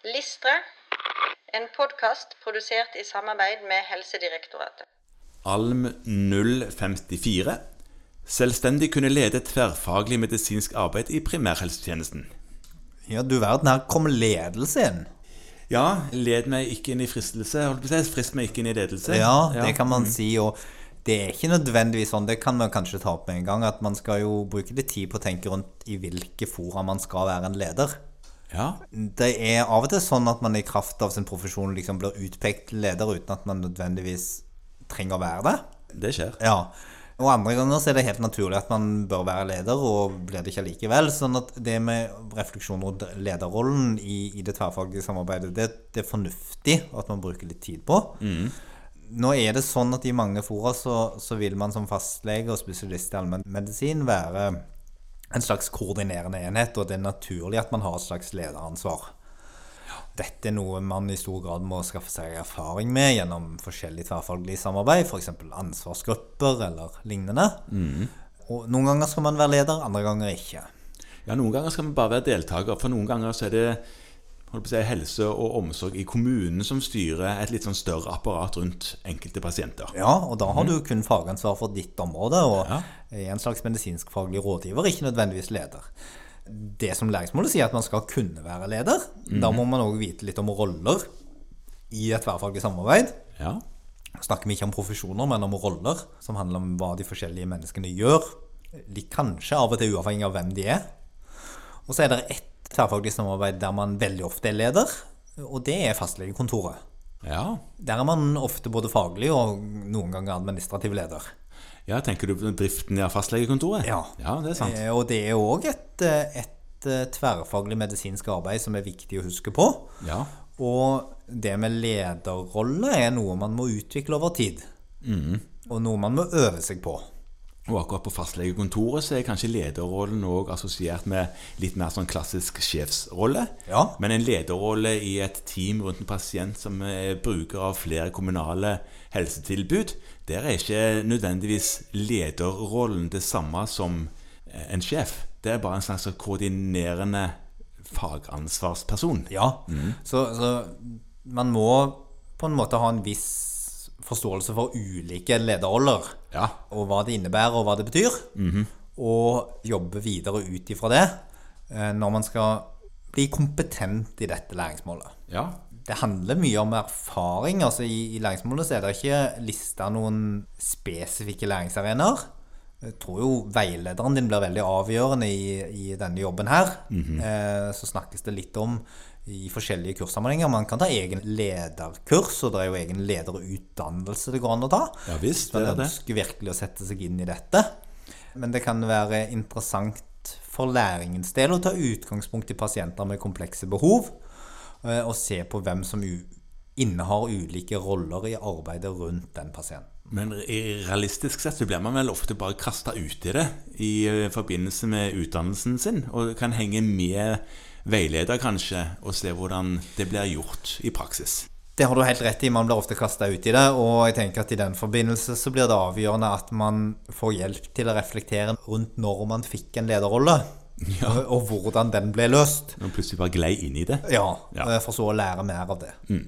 Listre, en podkast produsert i samarbeid med Helsedirektoratet. Alm 054. Selvstendig kunne lede tverrfaglig medisinsk arbeid i primærhelsetjenesten. Ja, du verden, her kom ledelse inn. Ja, led meg ikke inn i fristelse. holdt på å si. Frist meg ikke inn i ledelse. Ja, det kan man si. Og det er ikke nødvendigvis sånn, det kan man kanskje ta opp med en gang, at man skal jo bruke litt tid på å tenke rundt i hvilke fora man skal være en leder. Ja, Det er av og til sånn at man i kraft av sin profesjon liksom blir utpekt til leder uten at man nødvendigvis trenger å være det. det skjer. Ja. Og andre ganger så er det helt naturlig at man bør være leder, og blir det ikke likevel. Sånn at det med refleksjon rundt lederrollen i, i det tverrfaglige samarbeidet, det, det er fornuftig at man bruker litt tid på. Nå er det sånn at i mange fora så, så vil man som fastlege og spesialist i allmennmedisin være en slags koordinerende enhet, og det er naturlig at man har et slags lederansvar. Dette er noe man i stor grad må skaffe seg erfaring med gjennom forskjellig tverrfaglig samarbeid, f.eks. ansvarsgrupper eller lignende. Og noen ganger skal man være leder, andre ganger ikke. Ja, Noen ganger skal man bare være deltaker, for noen ganger så er det si, helse og omsorg i kommunen som styrer et litt sånn større apparat rundt enkelte pasienter. Ja, og da har du kun fagansvar for ditt område, og Ja. er en slags medisinskfaglig rådgiver, ikke nødvendigvis leder. Det som læringsmålet sier at man skal kunne være leder. Da må man òg vite litt om roller i et tverrfaglig samarbeid. Ja, snakker vi ikke om profesjoner, men om roller, som handler om hva de forskjellige menneskene gjør. Litt kanskje av og til uavhengig av hvem de er. Og så er det ett tverrfaglig samarbeid der man veldig ofte er leder, og det er fastlegekontoret. ja. Der er man ofte både faglig og noen ganger administrativ leder. ja tenker du på driften av fastlegekontoret? Ja. ja, det er sant. Eh, Og det er òg et, eh, et eh, tverrfaglig medisinsk arbeid som er viktig å huske på. Ja, Og det med lederrolle er noe man må utvikle over tid. Og noe man må øve seg på. Og akkurat på fastlegekontoret så er kanskje lederrollen òg assosiert med litt mer sånn klassisk sjefsrolle. Ja. Men en lederrolle i et team rundt en pasient som er bruker av flere kommunale helsetilbud, der er ikke nødvendigvis lederrollen det samme som eh, en sjef. Det er bare en slags koordinerende fagansvarsperson. Ja. Så, så man må på en måte ha en viss forståelse for ulike lederroller. Ja. Og hva det innebærer, og hva det betyr. Og jobbe videre ut ifra det eh, når man skal bli kompetent i dette læringsmålet. ja. Det handler mye om erfaring. altså I, i læringsmålet så er det ikke lista noen spesifikke læringsarenaer. Jeg tror jo veilederen din blir veldig avgjørende i, i denne jobben her. eh, så snakkes det litt om i forskjellige kurssammenhenger. Man kan ta egen lederkurs, og det er jo egen lederutdannelse det går an å ta. Ja visst, det er det. ønsker virkelig å sette seg inn i dette. Men det kan være interessant for læringens del å ta utgangspunkt i pasienter med komplekse behov, eh, og se på hvem som innehar ulike roller i arbeidet rundt den pasienten. Men realistisk sett så blir man vel ofte bare kasta ut i det i eh, forbindelse med utdannelsen sin, og kan henge med veileder kanskje, og se hvordan det blir gjort i praksis. Det har du helt rett i, man blir ofte kasta ut i det, og jeg tenker at i den forbindelse så blir det avgjørende at man får hjelp til å reflektere rundt når man fikk en lederrolle, og, og hvordan den ble løst. Når man plutselig bare glei inn i det. Ja, Ja. for så å lære mer av det. Mm.